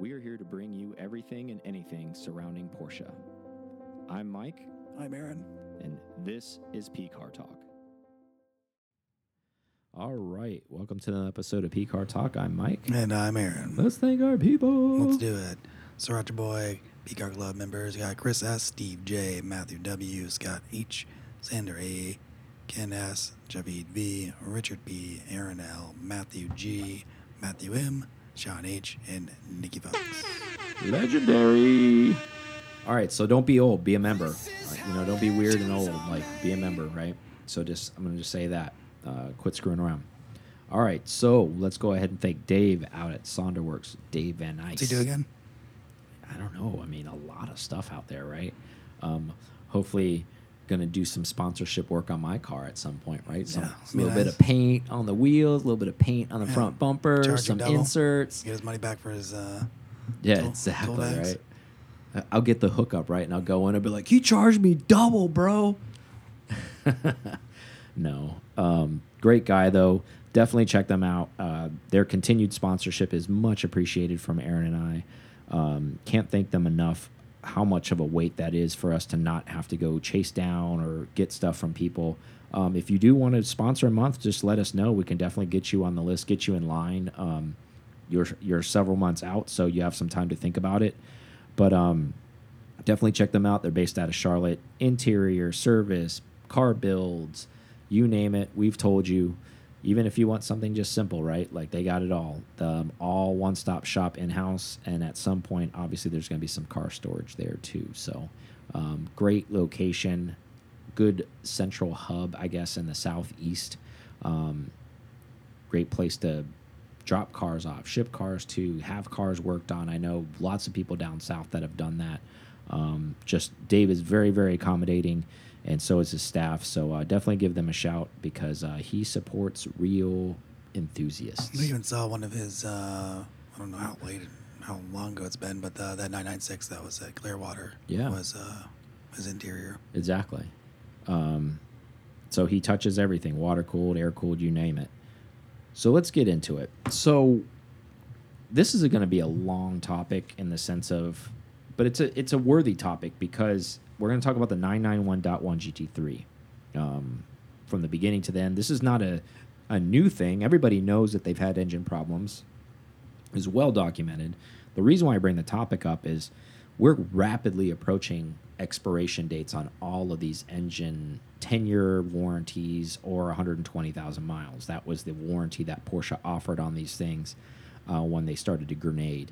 We are here to bring you everything and anything surrounding Porsche. I'm Mike, I'm Aaron. and this is P Car Talk. All right, welcome to another episode of P Car Talk. I'm Mike. And I'm Aaron. Let's thank our people. Let's do it. Sriracha Boy, PCAR Club members. Got Chris S., Steve J., Matthew W., Scott H., Sander A., Ken S., Javid V., Richard B., Aaron L., Matthew G., Matthew M., Sean H., and Nikki Fox. Legendary. All right, so don't be old. Be a member. Like, you know, don't be weird and old. Like, be a member, right? So just, I'm gonna just say that. Uh, quit screwing around. All right, so let's go ahead and thank Dave out at Sonderworks. Dave Van Nuys. What's he do again? I don't know. I mean, a lot of stuff out there, right? Um, hopefully, gonna do some sponsorship work on my car at some point, right? Some Yeah, a little bit of paint on the wheels, a little bit of paint on the Yeah. front bumper, Charge some inserts. Get his money back for his. Uh, Yeah, tool- exactly, right? I'll get the hookup right, and I'll go in and be like, "He charged me double, bro." no, um, great guy though. Definitely check them out. Uh, their continued sponsorship is much appreciated from Aaron and I. Um, can't thank them enough. How much of a weight that is for us to not have to go chase down or get stuff from people. Um, if you do want to sponsor a month, just let us know. We can definitely get you on the list, get you in line. Um, you're you're several months out, so you have some time to think about it. But um, definitely check them out. They're based out of Charlotte. Interior service, car builds, you name it. We've told you. Even if you want something just simple, right? Like they got it all. The um, all one stop shop in house, and at some point, obviously, there's going to be some car storage there too. So, um, great location, good central hub, I guess, in the southeast. Um, great place to drop cars off, ship cars to, have cars worked on. I know lots of people down south that have done that. Um, just Dave is very, very accommodating, and so is his staff. So uh, definitely give them a shout because uh, he supports real enthusiasts. I even saw one of his. Uh, I don't know how late, how long ago it's been, but the, that 996 that was at Clearwater. Yeah. Was uh, his interior. Exactly. Um, so he touches everything water cooled, air cooled, you name it. So let's get into it. So this is going to be a long topic in the sense of, but it's a it's a worthy topic because we're going to talk about the 991.1 GT3 um, from the beginning to the end. This is not a a new thing. Everybody knows that they've had engine problems. Is well documented. The reason why I bring the topic up is we're rapidly approaching expiration dates on all of these engine 10 year warranties or 120,000 miles. That was the warranty that Porsche offered on these things uh, when they started to grenade.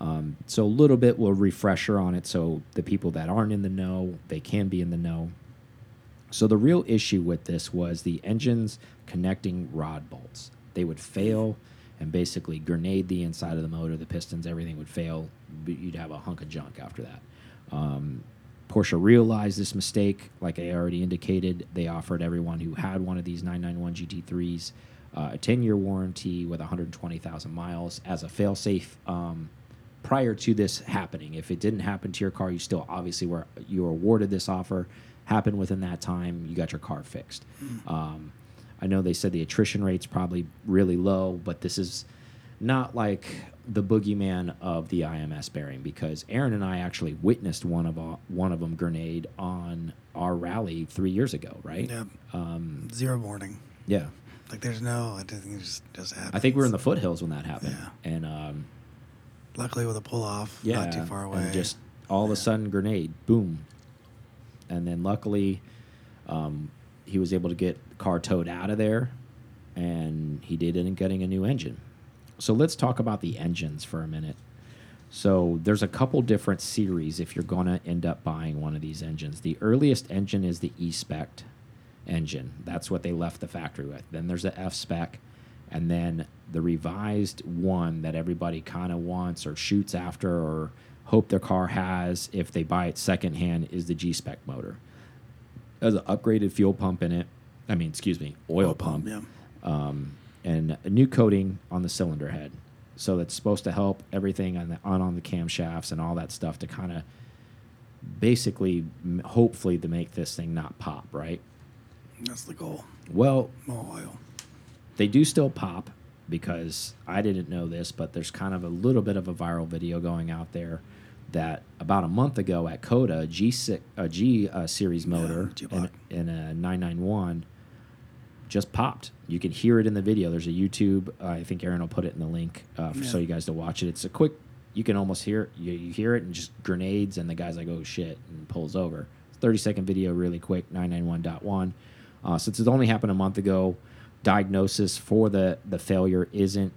Um, so a little bit will refresher on it so the people that aren't in the know, they can be in the know. So the real issue with this was the engines connecting rod bolts. They would fail and basically grenade the inside of the motor, the pistons, everything would fail. You'd have a hunk of junk after that. Um, Porsche realized this mistake, like I already indicated. They offered everyone who had one of these 991 GT3s uh, a 10 year warranty with 120,000 miles as a failsafe. Um, prior to this happening, if it didn't happen to your car, you still obviously were you were awarded this offer. Happened within that time, you got your car fixed. Um, I know they said the attrition rate's probably really low, but this is not like the boogeyman of the IMS bearing because Aaron and I actually witnessed one of all, one of them grenade on our rally three years ago, right? Yep. Um, Zero warning. yeah. Like there's no, I think it just just happened. I think we were in the foothills when that happened, Yeah. and um, Luckily with a pull off, yeah, not too far away. and just all of a sudden grenade, boom, and then luckily, um, he was able to get the car towed out of there, and he did end up getting a new engine. So let's talk about the engines for a minute. So there's a couple different series if you're going to end up buying one of these engines. The earliest engine is the E-Spec engine. That's what they left the factory with. Then there's the F-Spec, and then the revised one that everybody kind of wants or shoots after or hope their car has if they buy it secondhand is the G-Spec motor. It has an upgraded fuel pump in it. I mean, excuse me, oil, pump Yeah. um, and a new coating on the cylinder head. So that's supposed to help everything on the on on the camshafts and all that stuff to kind of basically, m- hopefully, to make this thing not pop. Right. That's the goal. Well, More oil. they do still pop. Because I didn't know this, but there's kind of a little bit of a viral video going out there that about a month ago at COTA, G a G uh, series motor in, in, a 991 just popped. You can hear it in the video. There's a YouTube. Uh, I think Aaron will put it in the link uh, for, yeah. so you guys to watch it. It's a quick. You can almost hear it. You, you hear it and just grenades, and the guy's like, "Oh shit!" and pulls over. 30 second video, really quick. 991.1. Uh, since it only happened a month ago, diagnosis for the the failure isn't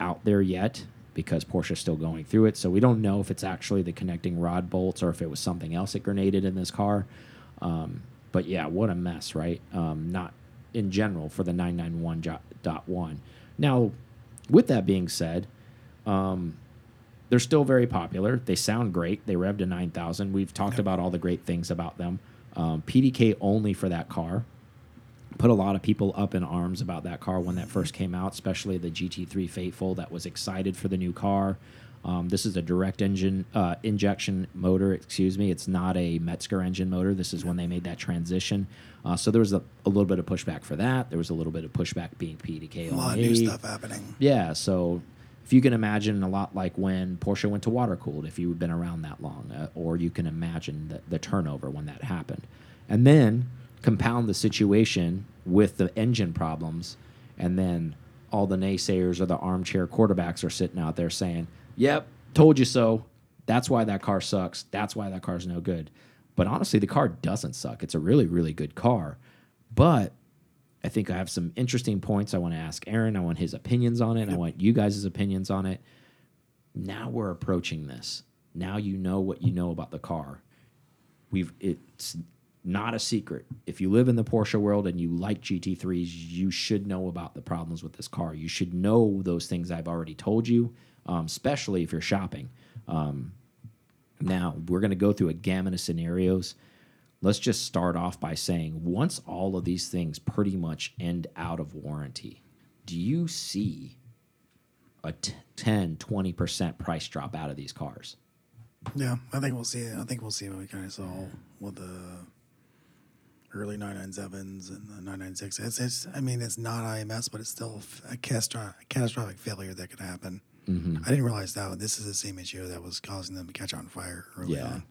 out there yet because Porsche's still going through it. So we don't know if it's actually the connecting rod bolts or if it was something else that grenaded in this car. Um, but yeah, what a mess, right? Um, not in general for the 991.1. Now, with that being said, um, they're still very popular. They sound great. They rev to 9,000. We've talked yep. about all the great things about them. Um, PDK only for that car put a lot of people up in arms about that car when that first came out, especially the GT3 Faithful that was excited for the new car. Um, this is a direct engine uh, injection motor. Excuse me, it's not a Mezger engine motor. This is when they made that transition. Uh, so there was a, a, little bit of pushback for that. There was a little bit of pushback being PDK. A lot of new stuff happening. Yeah, so if you can imagine a lot like when Porsche went to water cooled, if you've been around that long, uh, or you can imagine the, the turnover when that happened, and then compound the situation with the engine problems, and then all the naysayers or the armchair quarterbacks are sitting out there saying, "Yep, told you so." That's why that car sucks. That's why that car's no good. But honestly, the car doesn't suck. It's a really, really good car. But I think I have some interesting points I want to ask Aaron. I want his opinions on it. Yep. I want you guys' opinions on it. Now we're approaching this. Now you know what you know about the car. We've it's not a secret. If you live in the Porsche world and you like GT3s, you should know about the problems with this car. You should know those things I've already told you, um, especially if you're shopping. Um, now, we're going to go through a gamut of scenarios. Let's just start off by saying once all of these things pretty much end out of warranty, do you see a 10, 20% price drop out of these cars? Yeah, I think we'll see it. I think we'll see what we kind of saw with the early 997s and the 996. It's, it's, I mean, it's not IMS, but it's still a catastrophic, catastrophic failure that could happen. Mm-hmm. I didn't realize that this is the same issue that was causing them to catch on fire early yeah. on.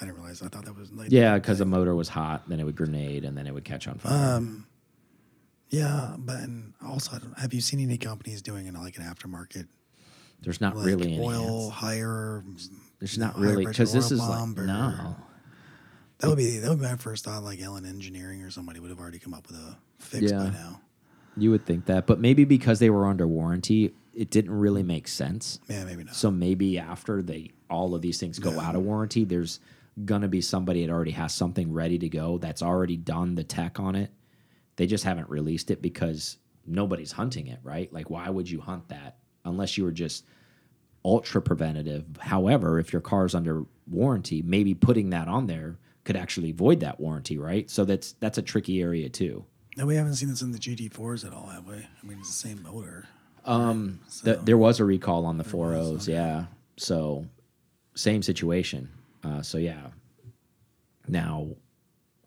I didn't realize. I thought that was later. Yeah, because the motor was hot, then it would grenade, and then it would catch on fire. Um, yeah, but also, have you seen any companies doing it like an aftermarket? There's not like really oil higher. There's not really because this is like no. That would be that would be my first thought. Like Ellen Engineering or somebody would have already come up with a fix yeah. by now. You would think that, but maybe because they were under warranty, it didn't really make sense. Yeah, maybe not. So maybe after they all of these things go yeah. out of warranty, there's gonna be somebody that already has something ready to go that's already done the tech on it. They just haven't released it because nobody's hunting it, right? Like, why would you hunt that unless you were just ultra preventative? However, if your car's under warranty, maybe putting that on there could actually void that warranty, right? So that's that's a tricky area too. No, we haven't seen this in the GT4s at all, have we? I mean, it's the same motor. Um, so. th there was a recall on the 4.0s, okay. yeah. So same situation. Uh, so yeah. Now,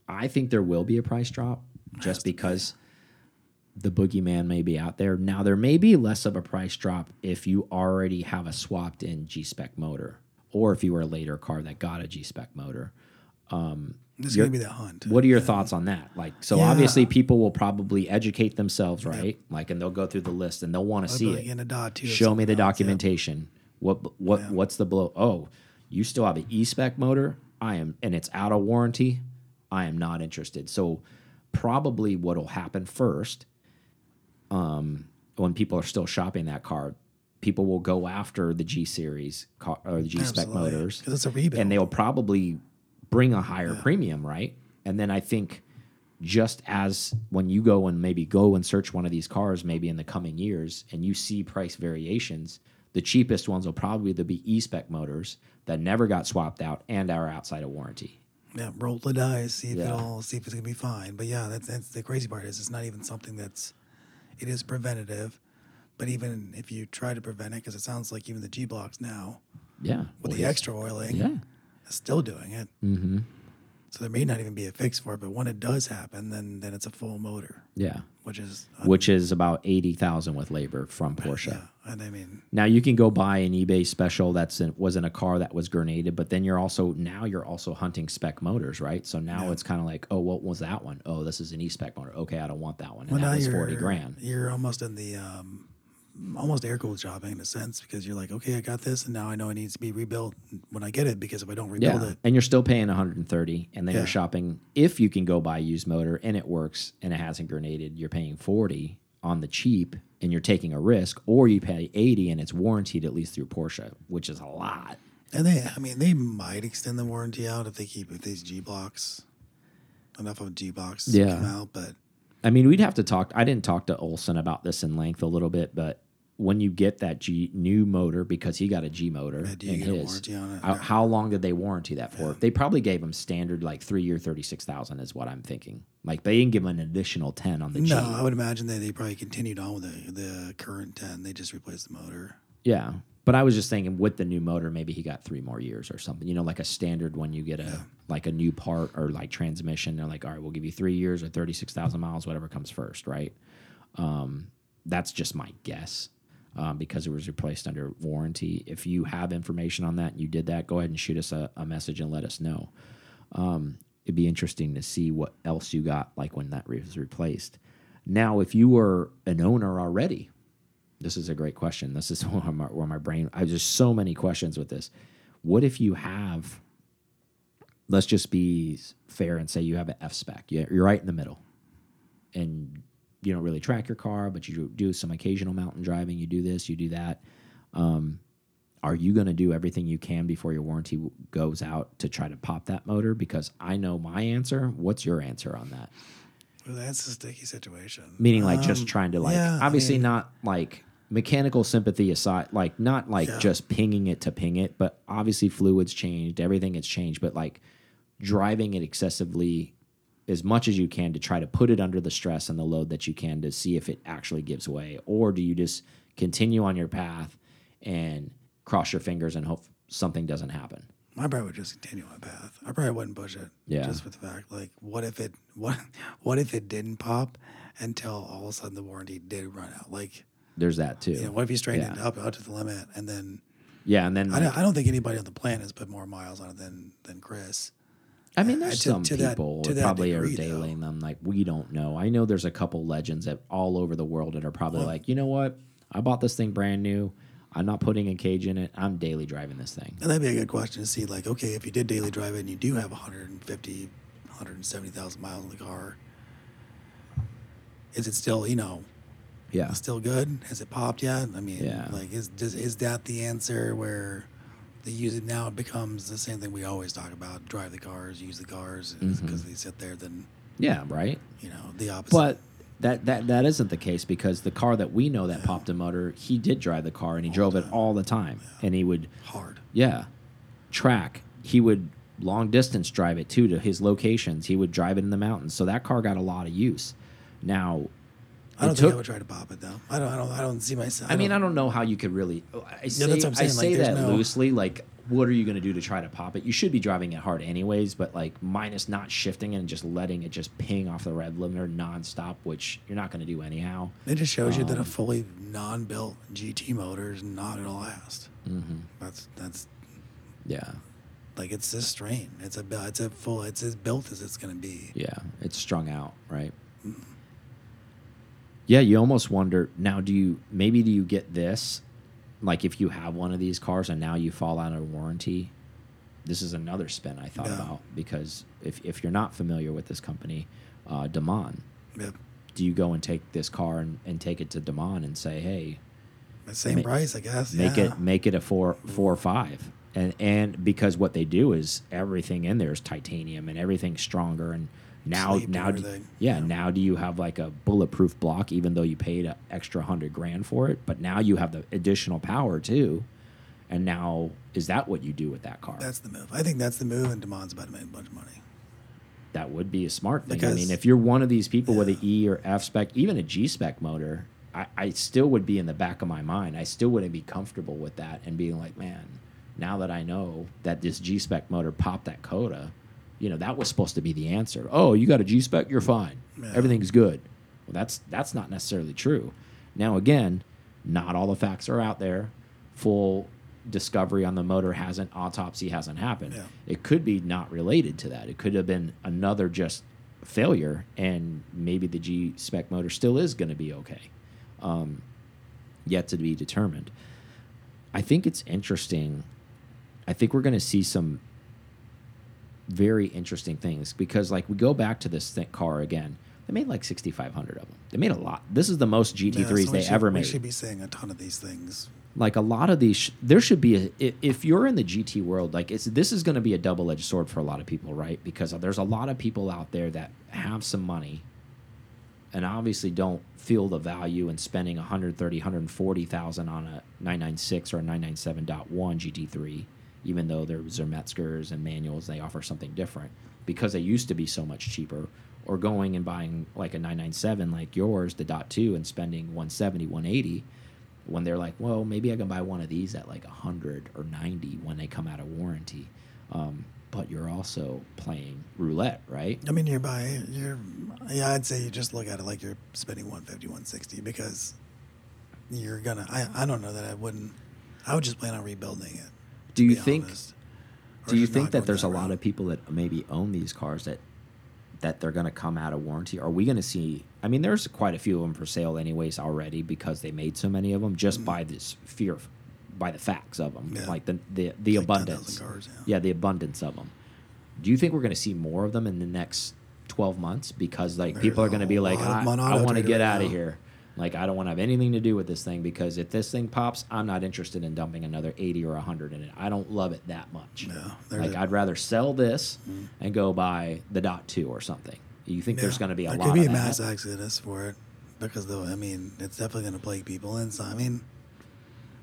I think there will be a price drop just because be. the boogeyman may be out there. Now, there may be less of a price drop if you already have a swapped in G spec motor, or if you were a later car that got a G spec motor. Um, this is going to be the hunt. What are your yeah. thoughts on that? Like, so yeah. obviously people will probably educate themselves, right? Yep. Like, and they'll go through the list and they'll want to see it. Show me the documentation. Yep. What what yep. what's the blow? Oh, you still have an e spec motor. I am, and it's out of warranty. I am not interested. So, probably what will happen first, um, when people are still shopping that car, people will go after the G series car, or the G spec motors because it's a rebuild, and they'll probably bring a higher yeah. premium, right? And then I think just as when you go and maybe go and search one of these cars maybe in the coming years and you see price variations, the cheapest ones will probably be e-spec motors that never got swapped out and are outside of warranty. Yeah, roll the dice, see if yeah. it'll see if it's gonna be fine. But yeah, that's, that's the crazy part is it's not even something that's it is preventative. But even if you try to prevent it, because it sounds like even the G blocks now, yeah, with well, the extra oiling, yeah, still doing it. Mm -hmm. So there may not even be a fix for it, but when it does happen, then then it's a full motor, Yeah. which is Which is about 80,000 with labor from Porsche. yeah. And I mean, Now you can go buy an eBay special that's in, was in a car that was grenaded, but then you're also now you're also hunting spec motors, right? So now Yeah. it's kind of like, oh, what was that one? Oh, this is an e-spec motor. Okay, I don't want that one. And well, now that was you're 40 grand. You're almost in the um, almost air cooled shopping in a sense because you're like, okay, I got this, and now I know it needs to be rebuilt when I get it because if I don't rebuild Yeah, it, and you're still paying 130, and then Yeah. you're shopping. If you can go buy a used motor and it works and it hasn't grenaded, you're paying 40 on the cheap, and you're taking a risk, or you pay 80 and it's warranted at least through Porsche, which is a lot. and they, I mean, they might extend the warranty out if they keep if these G blocks enough of G blocks Yeah. come out, but I mean, we'd have to talk. I didn't talk to Olson about this in length a little bit, but when you get that G new motor because he got a G motor Yeah, in his, how, how long did they warranty that for? They probably gave him standard like three year thirty six thousand is what I'm thinking. Like they didn't give him an additional ten on the G. no, I would imagine that they probably continued on with the the current ten. They just replaced the motor. Yeah, but I was just thinking with the new motor, maybe he got three more years or something. You know, like a standard when you get a like a new part or like transmission, they're like, all right, we'll give you three years or thirty six thousand miles, whatever comes first, right? Um, that's just my guess. Um, because it was replaced under warranty. If you have information on that and you did that, go ahead and shoot us a, a message and let us know. Um, it'd be interesting to see what else you got like when that was replaced. Now, if you were an owner already, this is a great question. This is where my, where my brain. I have just so many questions with this. What if you have? Let's just be fair and say you have an F spec. You're right in the middle, and you don't really track your car, but you do some occasional mountain driving. You do this, you do that. Um, are you going to do everything you can before your warranty goes out to try to pop that motor? Because I know my answer. What's your answer on that? Well, that's a sticky situation. Meaning, like, just Um, trying to like, yeah, I obviously mean- not like mechanical sympathy aside, like not like Yeah. just pinging it to ping it, but obviously fluids changed, everything has changed, but like driving it excessively as much as you can to try to put it under the stress and the load that you can to see if it actually gives way, or do you just continue on your path and cross your fingers and hope something doesn't happen? I probably would just continue on my path. I probably wouldn't push it. Yeah. Just for the fact, like, what if it what what if it didn't pop until all of a sudden the warranty did run out? Like, There's that too. you know, what if you straighten it Yeah. up out to the limit and then yeah, and then I, like, don't, I don't think anybody on the planet has put more miles on it than than Chris. I mean, Uh, there's to- some to people that probably are degree, though. dailying them like we don't know. I know there's a couple legends that all over the world that are probably like, you know what? I bought this thing brand new. I'm not putting a cage in it. I'm daily driving this thing. And that'd be a good question to see, like, okay, if you did daily drive it and you do have 150, 170,000 miles in the car, is it still, you know, Yeah, still good? Has it popped yet? I mean, Yeah. like, is does, is that the answer where they use it now? It becomes the same thing we always talk about: drive the cars, use the cars, Mm-hmm. because they sit there. Then yeah, right. you know the opposite. But that that that isn't the case because the car that we know that popped a motor, he did drive the car and he drove it all the time, and he would hard. Yeah. Track. He would long distance drive it too to his locations. He would drive it in the mountains. So that car got a lot of use. Now, I don't it think I would try to pop it though. I don't. I don't. I don't see myself. I mean, I don't know how you could really. I say, that's what I'm saying, like, say there's that no- loosely. Like, what are you going to do to try to pop it? You should be driving it hard anyways, but like minus not shifting and just letting it just ping off the red limiter nonstop, which you're not going to do anyhow. It just shows you that a Um, fully non-built GT motor is not gonna last. Mm-hmm. That's that's Yeah. like it's a strain. It's a it's a full. It's as built as it's gonna be. Yeah, it's strung out, right? Yeah, you almost wonder now. Do you maybe do you get this? Like if you have one of these cars and now you fall out of warranty, this is another spin I thought Yeah. about because if if you're not familiar with this company, uh, Damon, Yep. do you go and take this car and, and take it to Damon and say, hey, The same price, I guess. make yeah. it make it a four four or five and and because what they do is everything in there is titanium and everything's stronger and now and now do, yeah, Yeah. now do you have like a bulletproof block even though you paid an extra hundred grand for it but now you have the additional power too and now is that what you do with that car That's the move. I think that's the move, and Demon's about to make a bunch of money. that would be a smart thing. I mean, if you're one of these people with an E or F spec, even a G spec motor, I, I still would be in the back of my mind. I still wouldn't be comfortable with that and being like, man, now that I know that this G spec motor popped that COTA, You know, that was supposed to be the answer. Oh, you got a G spec, you're fine. Yeah. Everything's good. Well, that's that's not necessarily true. Now, again, not all the facts are out there. Full discovery on the motor hasn't, autopsy hasn't happened. Yeah. It could be not related to that. It could have been another just failure, and maybe the G spec motor still is going to be okay. Um, yet to be determined. I think it's interesting. I think we're going to see some very interesting things because, like, we go back to this th car again. They made like 6,500 of them. They made a lot. This is the most GT3s so they should- ever We made. should be saying a ton of these things. like a lot of these, sh there should be a. If you're in the GT world, like, it's this is going to be a double edged sword for a lot of people, right? Because there's a lot of people out there that have some money and obviously don't feel the value in spending 130 140,000 on a 996 or a 997.1 GT3 even though they're Zermetzgers and manuals they offer something different because they used to be so much cheaper or going and buying like a 997 like yours the dot 2 and spending 170 180 when they're like well maybe I can buy one of these at like 100 or 90 when they come out of warranty um, but you're also playing roulette right I mean, you're by you're yeah. I'd say you just look at it like you're spending 150, 160 because you're gonna. I I don't know that I wouldn't. I would just plan on rebuilding it. Do you think honest. Do you think that there's a that lot of people that maybe own these cars that that they're going to come out of warranty? Are we going to see? I mean, there's quite a few of them for sale, anyways, already because they made so many of them just by this fear, of, by the facts of them. Yeah. like the the, the Like abundance. cars, yeah. yeah, the abundance of them. Do you think we're going to see more of them in the next 12 months? Because like There's people are going to be like, I, I want to get right out of here. Like I don't want to have anything to do with this thing because if this thing pops, I'm not interested in dumping another 80 or 100 in it. I don't love it that much. No, like. I'd rather sell this mm-hmm. and go buy the dot two or something. You think there's going to be a there lot could be of a mass exodus for it because though I mean it's definitely going to plague people and so I mean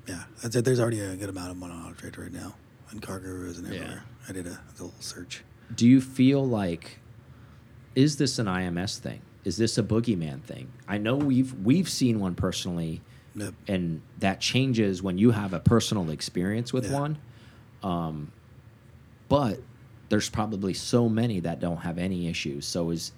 yeah I'd say there's already a good amount of money on trade right now and CarGurus and Yeah. everywhere. I did a, a little search. Do you feel like is this an IMS thing? Is this a boogeyman thing? I know we've we've seen one personally, Yep. and that changes when you have a personal experience with Yeah. one. Um, but there's probably so many that don't have any issues. So is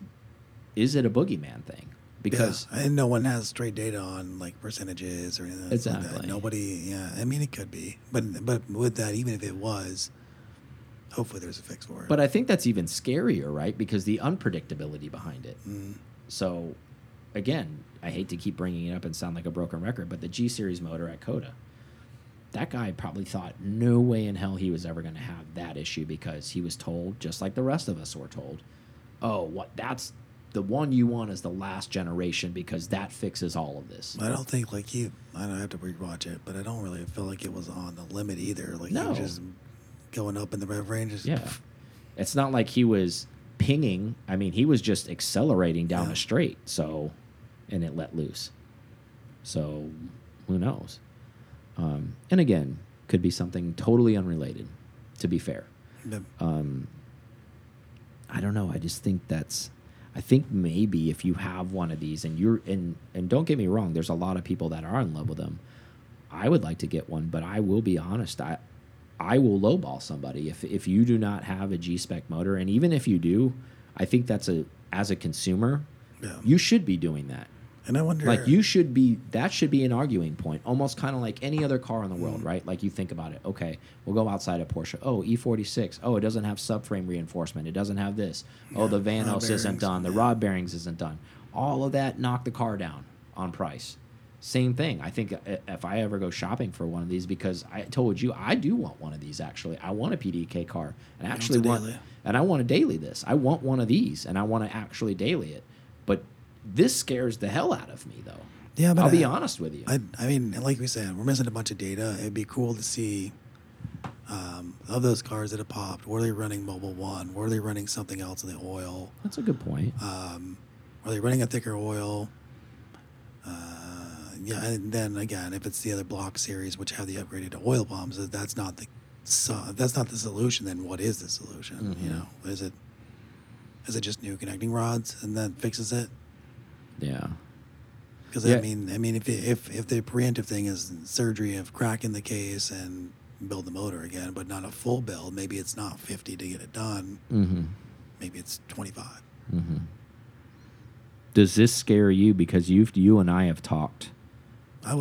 is it a boogeyman thing? Because yeah, and no one has straight data on like percentages or anything like that. Exactly. Nobody, yeah. I mean, it could be, but but with that, even if it was, hopefully there's a fix for it. But I think that's even scarier, right? Because the unpredictability behind it. Mm. So, again, I hate to keep bringing it up and sound like a broken record, but the G Series motor at COTA, that guy probably thought no way in hell he was ever going to have that issue because he was told, just like the rest of us were told, oh, what that's the one you want is the last generation because that fixes all of this. I don't think like you. I don't have to rewatch it, but I don't really feel like it was on the limit either. Like No. he was just going up in the rev range. Just, Yeah. It's not like he was pinging. I mean, he was just accelerating down Yeah. a straight. So, and it let loose. So, who knows? Um, and again, could be something totally unrelated, to be fair. Um, I don't know. I just think that's. I think maybe if you have one of these and you're and and don't get me wrong, there's a lot of people that are in love with them. I would like to get one, but I will be honest. I I will lowball somebody if if you do not have a G spec motor, and even if you do, I think that's a as a consumer, Yeah. you should be doing that. And I wonder, Like you should be that should be an arguing point, almost kind of like any other car in the world, mm. right? Like you think about it. Okay, we'll go outside of Porsche. Oh, E46. Oh, it doesn't have subframe reinforcement. It doesn't have this. Oh, the Yeah, Vanos isn't done. The yeah. rod bearings isn't done. All of that knocked the car down on price. Same thing. I think if I ever go shopping for one of these, because I told you I do want one of these. Actually, I want a PDK car, and I actually want, daily. and I want to daily this. I want one of these, and I want to actually daily it. But this scares the hell out of me, though. Yeah, but I'll be honest with you. I, I mean, like we said, we're missing a bunch of data. It'd be cool to see um, of those cars that have popped. Were they running Mobil 1? Were they running something else in the oil? That's a good point. Um, are they running a thicker oil? Uh, yeah, and then again, if it's the other block series which have the upgraded oil pumps, if that's not the so, that's not the solution. Then what is the solution? You Mhm. know, is it is it just new connecting rods and that fixes it? Yeah. Because Yeah. I mean, I mean, if it, if if the preemptive thing is surgery of cracking the case and build the motor again, but not a full build, maybe it's not fifty to get it done. Mm-hmm. maybe it's 25. Mm-hmm. Does this scare you? Because you you and I have talked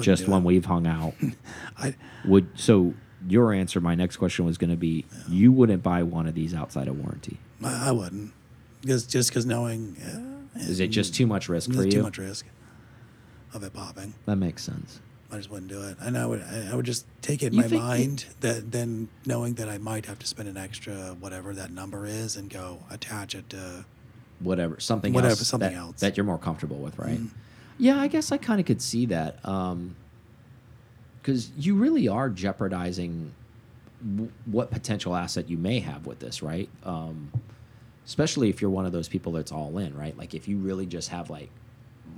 just when we've hung out. I Would so your answer? My next question was going to be: you wouldn't buy one of these outside of warranty. I I wouldn't because just because knowing uh, Is it just too much risk for too much risk of it popping. That makes sense. I just wouldn't do it. And I would I I would just take it in You my mind that then knowing that I might have to spend an extra whatever that number is and go attach it to Whatever, something Whatever, else something that, else. that you're more comfortable with, right? Mhm. Yeah, I guess I kind of could see that. Because you really are jeopardizing what potential asset you may have with this, right? Um, especially if you're one of those people that's all in, right? Like if you really just have like,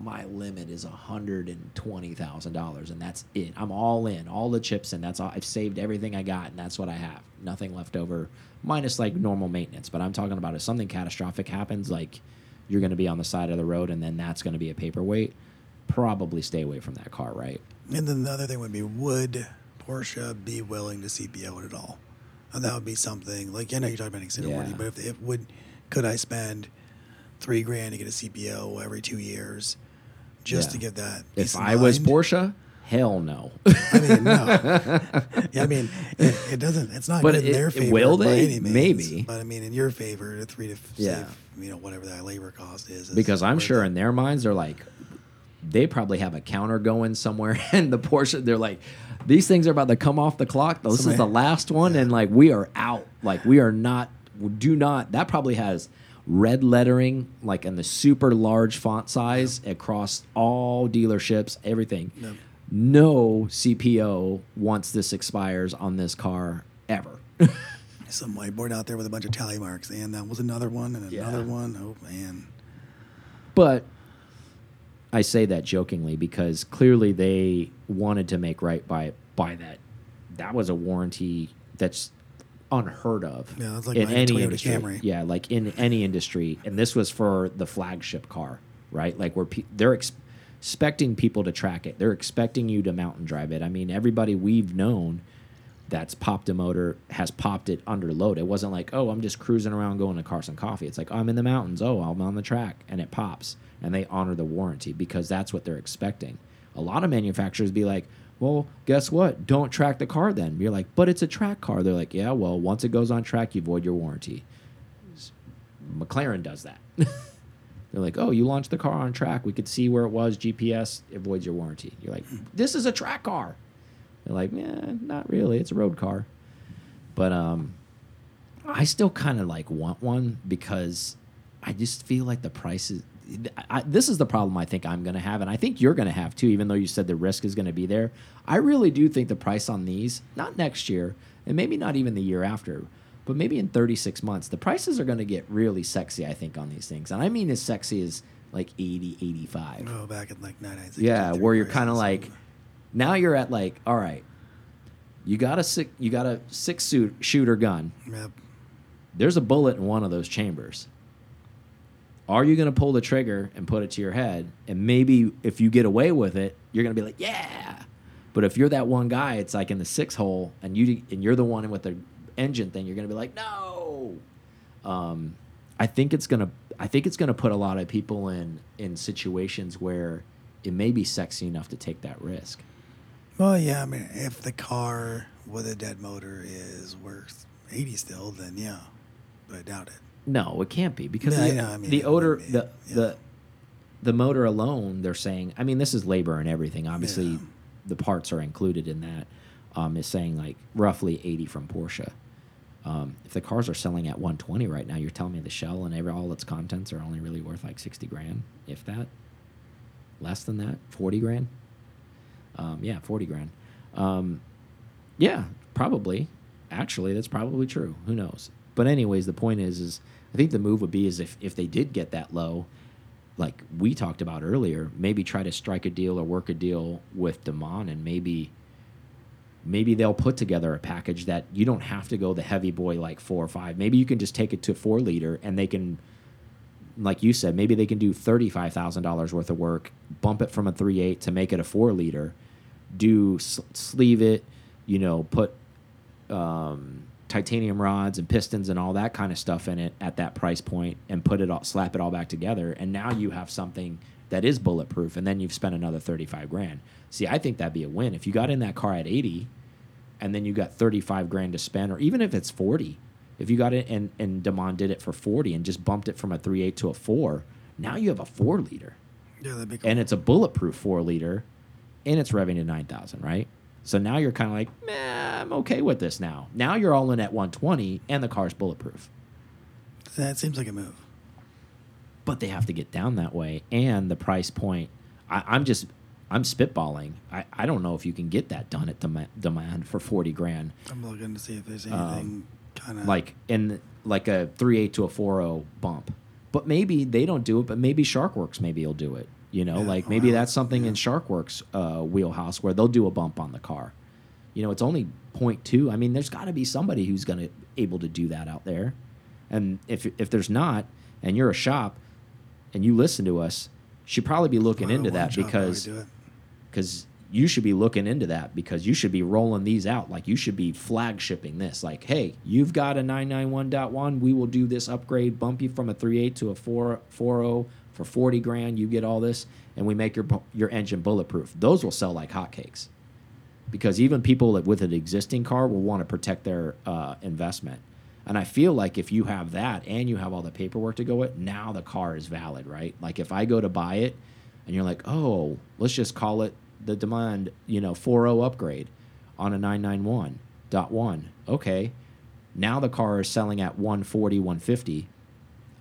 my limit is hundred and twenty thousand dollars, and that's it. I'm all in, all the chips and That's all. I've saved everything I got, and that's what I have. Nothing left over, minus like normal maintenance. But I'm talking about if something catastrophic happens, like you're going to be on the side of the road, and then that's going to be a paperweight. Probably stay away from that car, right? And then the other thing would be would Porsche be willing to CPO it at all? And that would be something like I know you're talking about extended Yeah. warranty, but if, if would could I spend three grand to get a CPO every two years just Yeah. to get that? If I was? Porsche, hell no. I mean, no. yeah, I mean, it, it doesn't. It's not But good in their it- favor. will they? means, Maybe. But I mean, in your favor, three to Yeah. save, you know, whatever that labor cost is. is because I'm sure it. in their minds they're like, they probably have a counter going somewhere, and the Porsche they're like, these things are about to come off the clock. This is the last one, and like we are out. Like we are not. Do not. That probably has red lettering, like in the super large font size across all dealerships, everything. No CPO once this expires on this car ever. some whiteboard out there with a bunch of tally marks, and that was another one, and another one. Oh man, But I say that jokingly because clearly they wanted to make right by by that. That was a warranty that's unheard of Yeah, that's like in any Toyota industry. Camry. Yeah, like in any industry, and this was for the flagship car, right? Like where pe they're ex expecting people to track it. They're expecting you to mountain drive it. I mean, everybody we've known that's popped a motor has popped it under load. It wasn't like, oh, I'm just cruising around going to Cars and Coffee. It's like, I'm in the mountains. Oh, I'm on the track, and it pops, and they honor the warranty because that's what they're expecting. A lot of manufacturers be like, well, guess what? Don't track the car then. You're like, but it's a track car. They're like, yeah, well, once it goes on track, you void your warranty. McLaren does that. They're like, oh, you launched the car on track. We could see where it was. GPS it voids your warranty. You're like, this is a track car. They're like, yeah, not really. It's a road car. But um, I still kind of like want one because I just feel like the price is. I, this is the problem I think I'm going to have, and I think you're going to have too. Even though you said the risk is going to be there, I really do think the price on these, not next year, and maybe not even the year after, but maybe in 36 months, the prices are going to get really sexy. I think on these things, and I mean as sexy as like 80, 85. oh, back in like nine nine six. Yeah, where you're kind of like, now you're at like, all right, you got a six, you got a six suit shooter gun. Yep. There's a bullet in one of those chambers. Are you going to pull the trigger and put it to your head? And maybe if you get away with it, you're going to be like, yeah. But if you're that one guy, it's like in the six hole, and you and you're the one with the engine thing, you're going to be like, no. Um, I think it's gonna. I think it's gonna put a lot of people in in situations where it may be sexy enough to take that risk. Well, yeah. I mean, if the car with a dead motor is worth eighty still, then yeah. But I doubt it. No, it can't be because I the, know, I mean, the it odor, would be, the yeah. the the motor alone. They're saying. I mean, this is labor and everything. Obviously, Yeah. the parts are included in that. Um, is saying like roughly eighty from Porsche. Um, if the cars are selling at 120 right now, you're telling me the shell and every, all its contents are only really worth like 60 grand, if that. Less than that, 40 grand. Um, yeah, 40 grand. Um, yeah, probably. Actually, that's probably true. Who knows? But anyways, the point is, is I think the move would be is if if they did get that low, like we talked about earlier, maybe try to strike a deal or work a deal with Damon and maybe maybe they'll put together a package that you don't have to go the heavy boy like four or five. Maybe you can just take it to four liter and they can, like you said, maybe they can do thirty five thousand dollars worth of work, bump it from a three eight to make it a four liter, do sleeve it, you know, put um, titanium rods and pistons and all that kind of stuff in it at that price point and put it all slap it all back together. And now you have something that is bulletproof and then you've spent another 35 grand. See i think that'd be a win. If you got in that car at 80 and then you got 35 grand to spend or even if it's 40 if you got it and and Damon did it for 40 and just bumped it from a 3.8 to a 4 now you have a 4 liter. Yeah, that'd be cool. and it's a bulletproof 4 liter and it's revving to 9000 right? So now you're kind of like Meh, i'm okay with this now. Now you're all in at 120 and the car's bulletproof. That seems like a move. but they have to get down that way and the price point I, i'm just i'm spitballing. I, I don't know if you can get that done at demand, demand for 40 grand. I'm looking to see if there's anything kind of Um, like in like a 3.8 to a 4.0 bump. But maybe they don't do it but maybe SharkWerks maybe will do it you know Yeah, like maybe wow, that's something in yeah. SharkWerks uh, wheelhouse where they'll do a bump on the car. You know it's only 0.2 i mean there's got to be somebody who's going to able to do that out there. And if if there's not and you're a shop and you listen to us should probably be looking Well, into that because because you should be looking into that because you should be rolling these out. Like you should be flagshipping this. Like hey you've got a 991.1 we will do this upgrade bump you from a 3.8 to a 4 4.0 for 40 grand you get all this and we make your your engine bulletproof. Those will sell like hotcakes. Because even people that with an existing car will want to protect their uh, investment. And i feel like if you have that and you have all the paperwork to go with now the car is valid right? Like if i go to buy it and you're like oh let's just call it the demand you know 4.0 upgrade on a 991.1 okay. Now the car is selling at 140 150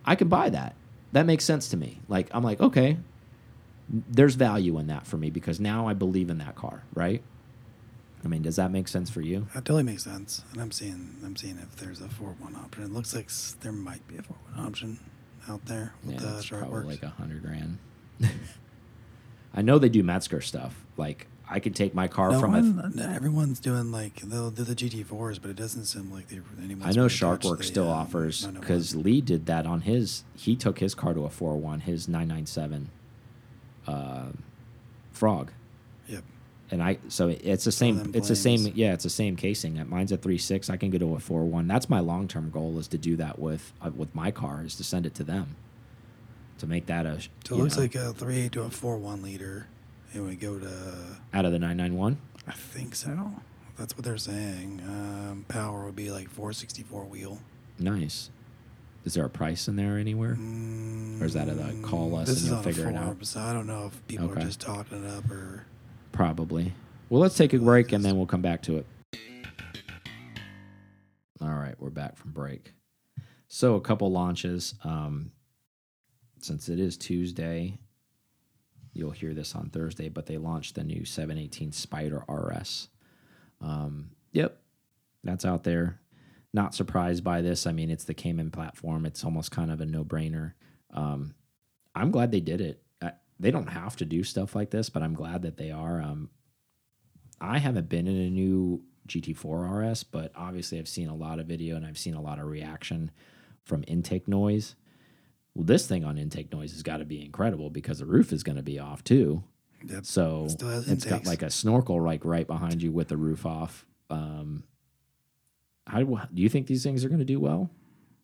i can buy that that makes sense to me like i'm like okay there's value in that for me because now i believe in that car right i mean does that make sense for you That totally makes sense. And I'm seeing, I'm seeing if there's a four one option. It looks like there might be a four one option out there with yeah the probably works. like a hundred grand i know they do Mezger stuff like i could take my car no from a one, no, everyone's doing like they'll do the GT4s, but it doesn't seem like they anyone's. I know SharkWerks still um, offers 901. because Lee did that on his. He took his car to a 401, his 997 uh, Frog, Yep. and I. So it's the same. It's the same. Yeah, it's the same casing. Mine's a 3.6. I can go to a 401. That's my long term goal is to do that with uh, with my car is to send it to them, to make that a. So it looks know, like a three eight to a four one liter. And we go to out of the 991. I think so. That's what they're saying. Um, power would be like 464 wheel. Nice. Is there a price in there anywhere? Or is that a, like, call us Mm, this and you'll figure it out? So I don't know if people Okay. are just talking it up or. Probably. Well, let's take a break and then we'll come back to it. All right, we're back from break. So, a couple launches. Um, since it is Tuesday, you'll hear this on Thursday, but they launched the new 718 Spyder RS. Um, yep, that's out there. Not surprised by this. I mean, it's the Cayman platform. It's almost kind of a no brainer. Um, I'm glad they did it. I, they don't have to do stuff like this, but I'm glad that they are. Um, I haven't been in a new GT4 RS, but obviously I've seen a lot of video and I've seen a lot of reaction from intake noise. Well, this thing on intake noise has got to be incredible because the roof is going to be off too. Yep. So Still it's got like a snorkel like right behind you with the roof off. Um, how do do you think these things are going to do well?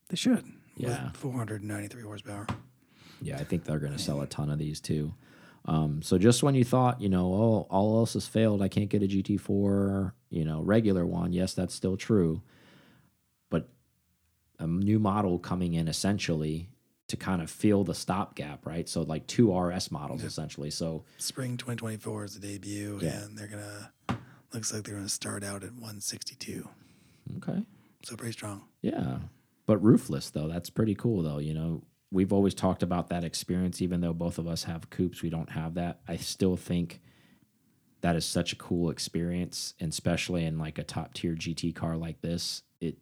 They should. Yeah. 493 horsepower. Yeah, I think they're going to sell a ton of these too. Um, so just when you thought, you know, oh, all else has failed, I can't get a GT4, you know, regular one. Yes, that's still true. But a new model coming in essentially to kind of fill the stopgap, right? So like two RS models Yep. essentially. So Spring 2024 is the debut, Yeah. and they're gonna. Looks like they're gonna start out at 162. okay, So pretty strong. Yeah. But roofless though, that's pretty cool though, you know. We've always talked about that experience even though both of us have coupes, we don't have that. I still think that is such a cool experience, and especially in like a top tier GT car like this. It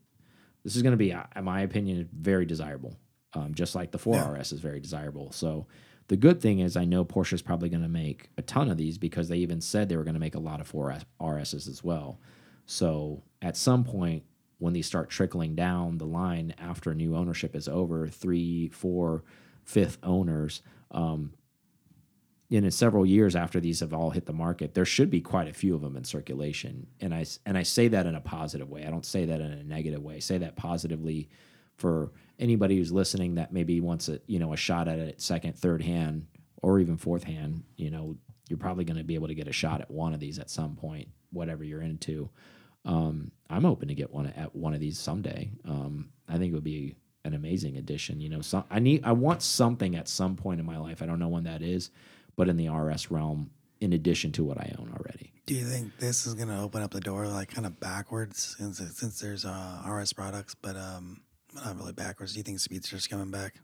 this is going to be, in my opinion, very desirable. Um, just like the 4RS is very desirable. So the good thing is, I know Porsche is probably going to make a ton of these because they even said they were going to make a lot of 4RSs as well. So at some point, when these start trickling down the line after new ownership is over, three, four, fifth owners, um, in several years after these have all hit the market, there should be quite a few of them in circulation. And I and I say that in a positive way. I don't say that in a negative way. I say that positively for anybody who's listening that maybe wants a you know a shot at it second, third hand, or even fourth hand. You know, you're probably going to be able to get a shot at one of these at some point, whatever you're into. Um, I'm hoping to get one at one of these someday. Um, I think it would be an amazing addition. You know, so I need I want something at some point in my life. I don't know when that is, but in the RS realm, in addition to what I own already. Do you think this is going to open up the door like kind of backwards since since there's uh, RS products, but um, not really backwards? Do you think Speedster's coming back?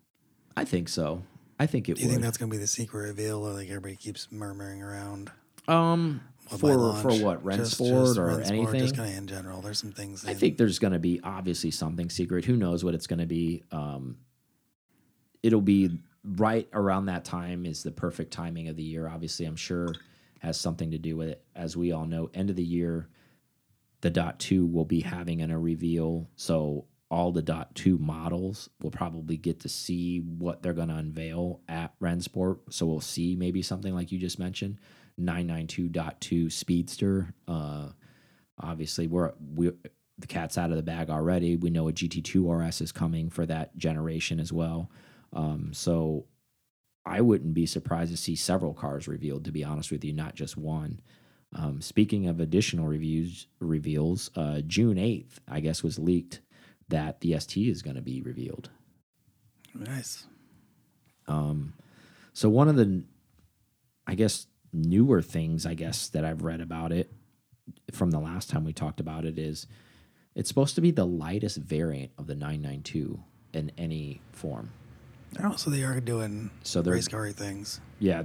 I think so. I think it Do you would. think that's going to be the secret reveal, or like everybody keeps murmuring around? um Well, for launch, for what Rennsport or Rennsport, anything? Just kind of in general, there's some things. I in- think there's going to be obviously something secret. Who knows what it's going to be? Um, it'll be right around that time is the perfect timing of the year. Obviously, I'm sure has something to do with it. As we all know, end of the year, the dot two will be having an, a reveal. So all the dot two models will probably get to see what they're going to unveil at Rennsport. So we'll see maybe something like you just mentioned, 992.2 Speedster. Uh, obviously, we're we the cat's out of the bag already. We know a GT2 RS is coming for that generation as well. Um, so I wouldn't be surprised to see several cars revealed. To be honest with you, not just one. Um, speaking of additional reviews reveals, uh, June eighth, I guess, was leaked that the ST is going to be revealed. nice. Um, so one of the, I guess, newer things I guess that I've read about it from the last time we talked about it is it's supposed to be the lightest variant of the 992 in any form. Oh, so they are doing So they're race car things. yeah,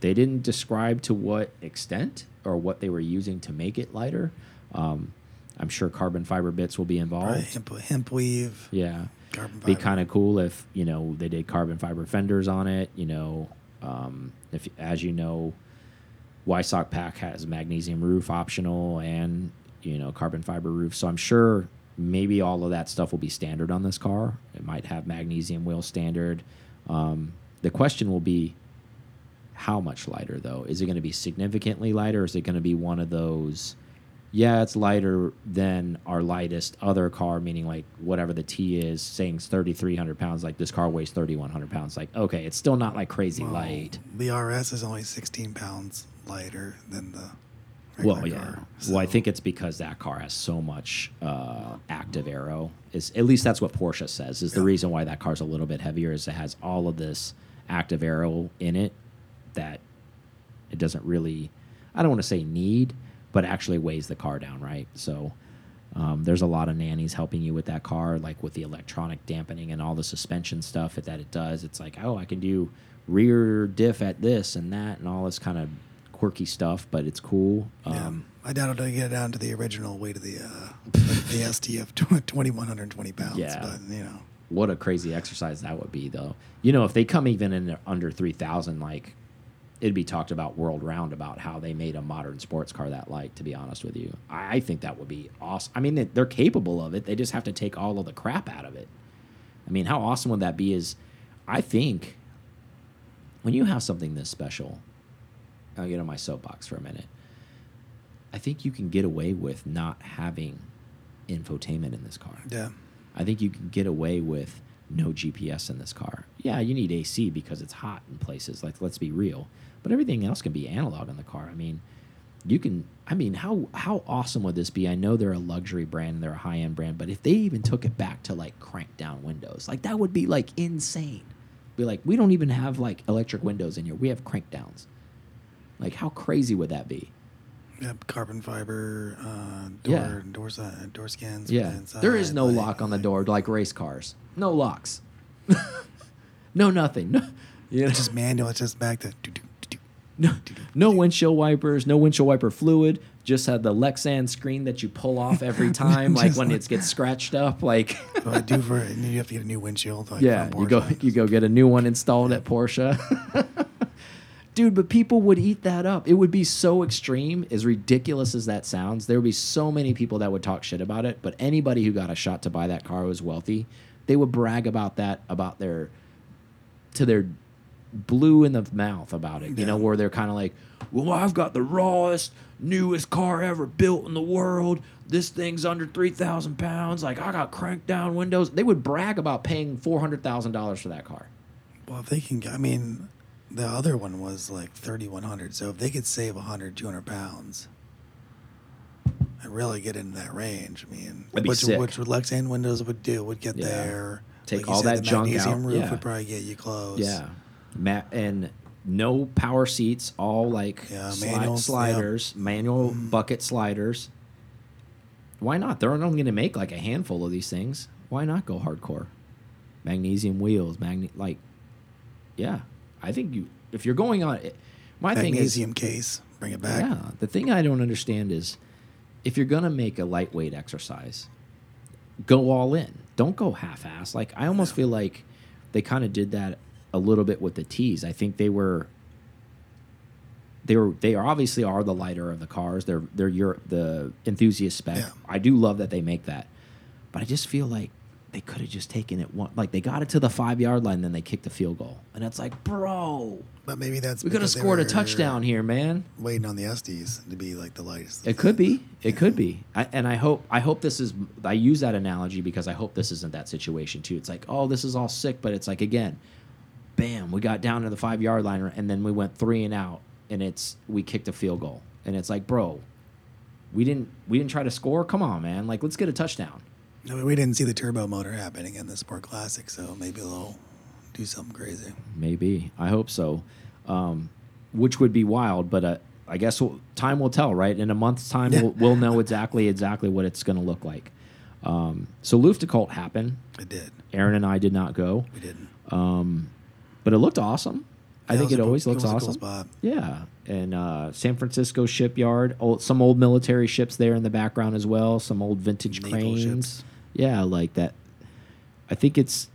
they didn't describe to what extent or what they were using to make it lighter. Um, I'm sure carbon fiber bits will be involved. Hemp, hemp weave, Yeah, carbon be kind of cool if you know they did carbon fiber fenders on it. You know, um, if as you know, Weissach Pack has magnesium roof optional and you know carbon fiber roof. So I'm sure maybe all of that stuff will be standard on this car. It might have magnesium wheel standard. Um, the question will be how much lighter though? Is it going to be significantly lighter? Or is it going to be one of those? Yeah, it's lighter than our lightest other car, meaning like whatever the T is, saying it's 3,300 pounds. Like this car weighs 3,100 pounds. Like, okay, it's still not like crazy Well, light. The RS is only 16 pounds lighter than the. Well, yeah. car, Well, I think it's because that car has so much uh, active aero. Is at least that's what Porsche says. Is the reason why that car's a little bit heavier is it has all of this active aero in it that it doesn't really. I don't want to say need, but actually weighs the car down, right? So. Um, there's a lot of nannies helping you with that car, like with the electronic dampening and all the suspension stuff that it does. It's like, oh, I can do rear diff at this and that and all this kind of quirky stuff, but it's cool. Yeah. Um, I doubt it'll get down to the original weight of the uh, the, the ST of 2120 pounds. Yeah. But, you know, what a crazy exercise that would be, though. You know, if they come even in under 3,000, like, it'd be talked about world round about how they made a modern sports car that light, to be honest with you. I, I think that would be awesome. I mean, they, they're capable of it. They just have to take all of the crap out of it. I mean, how awesome would that be? Is I think when you have something this special, I'll get on my soapbox for a minute. I think you can get away with not having infotainment in this car. yeah. I think you can get away with no GPS in this car. Yeah, you need AC because it's hot in places. Like, let's be real. But everything else can be analog in the car. I mean, you can. I mean, how how awesome would this be? I know they're a luxury brand, and they're a high end brand, but if they even took it back to like crank down windows, like that would be like insane. Be like, we don't even have like electric windows in here. We have crank downs. Like, how crazy would that be? Yep, carbon fiber uh, door Yeah. door, si- door skins. Yeah, inside, there is no like- lock on the like- door like race cars. No locks. no nothing. No, you know, It's just manual. It's just back to. do, do, do, do. No, no windshield wipers. No windshield wiper fluid. Just had the Lexan screen that you pull off every time, like when it gets scratched up. Like, So I do for and you have to get a new windshield. Like yeah, you go you go get a new one installed at Porsche. Dude, but people would eat that up. It would be so extreme, as ridiculous as that sounds. There would be so many people that would talk shit about it. But anybody who got a shot to buy that car was wealthy. They would brag about that about their to their blue in the mouth about it. You know, where they're kind of like, "Well, I've got the rawest, newest car ever built in the world. This thing's under three thousand pounds. Like I got cranked down windows." They would brag about paying four hundred thousand dollars for that car. Well, if they can, I mean, the other one was like 3,100. So if they could save 100, 200 pounds and really get into that range, I mean, which, sick. which Lexan windows would do, would get Yeah. there. Take you all said, that the junk magnesium out, roof yeah. would probably get you close. Yeah, and no power seats, all like Yeah, sli- manuals, yeah. sliders, manual mm. bucket sliders. Why not? They're only going to make like a handful of these things. Why not go hardcore? Magnesium wheels, magne like, yeah. I think you if you're going on it. My thing is Magnesium case, bring it back. yeah. The thing I don't understand is if you're gonna make a lightweight exercise, go all in. Don't go half-ass. Like I almost feel like they kind of did that a little bit with the T's. I think they were they were they are obviously are the lighter of the cars. They're they're your the enthusiast spec. Yeah. I do love that they make that, but I just feel like they could have just taken it one like they got it to the five yard line, then they kicked the field goal, and it's like, bro, But maybe that's we could have scored a touchdown here, man. Waiting on the STs to be like the lightest. It could be. It could be. I, and I hope. I hope this is. I use that analogy because I hope this isn't that situation too. It's like, oh, this is all sick, but it's like again, bam, we got down to the five yard line, and then we went three and out, and it's we kicked a field goal, and it's like, bro, we didn't we didn't try to score. Come on, man. Like, let's get a touchdown. I mean, we didn't see the turbo motor happening in the Sport Classic, so maybe they'll do something crazy. Maybe. I hope so. Um, which would be wild, but uh, I guess we'll, time will tell, right? In a month's time, Yeah. we'll, we'll know exactly exactly what it's going to look like. Um, so Luftgekühlt happened. It did. Aaron and I did not go, We didn't. um, but it looked awesome. I think it cool- always looks cool awesome. spot. Yeah, and uh, San Francisco shipyard, old, some old military ships there in the background as well. Some old vintage Naval cranes. ships. Yeah, like that. I think it's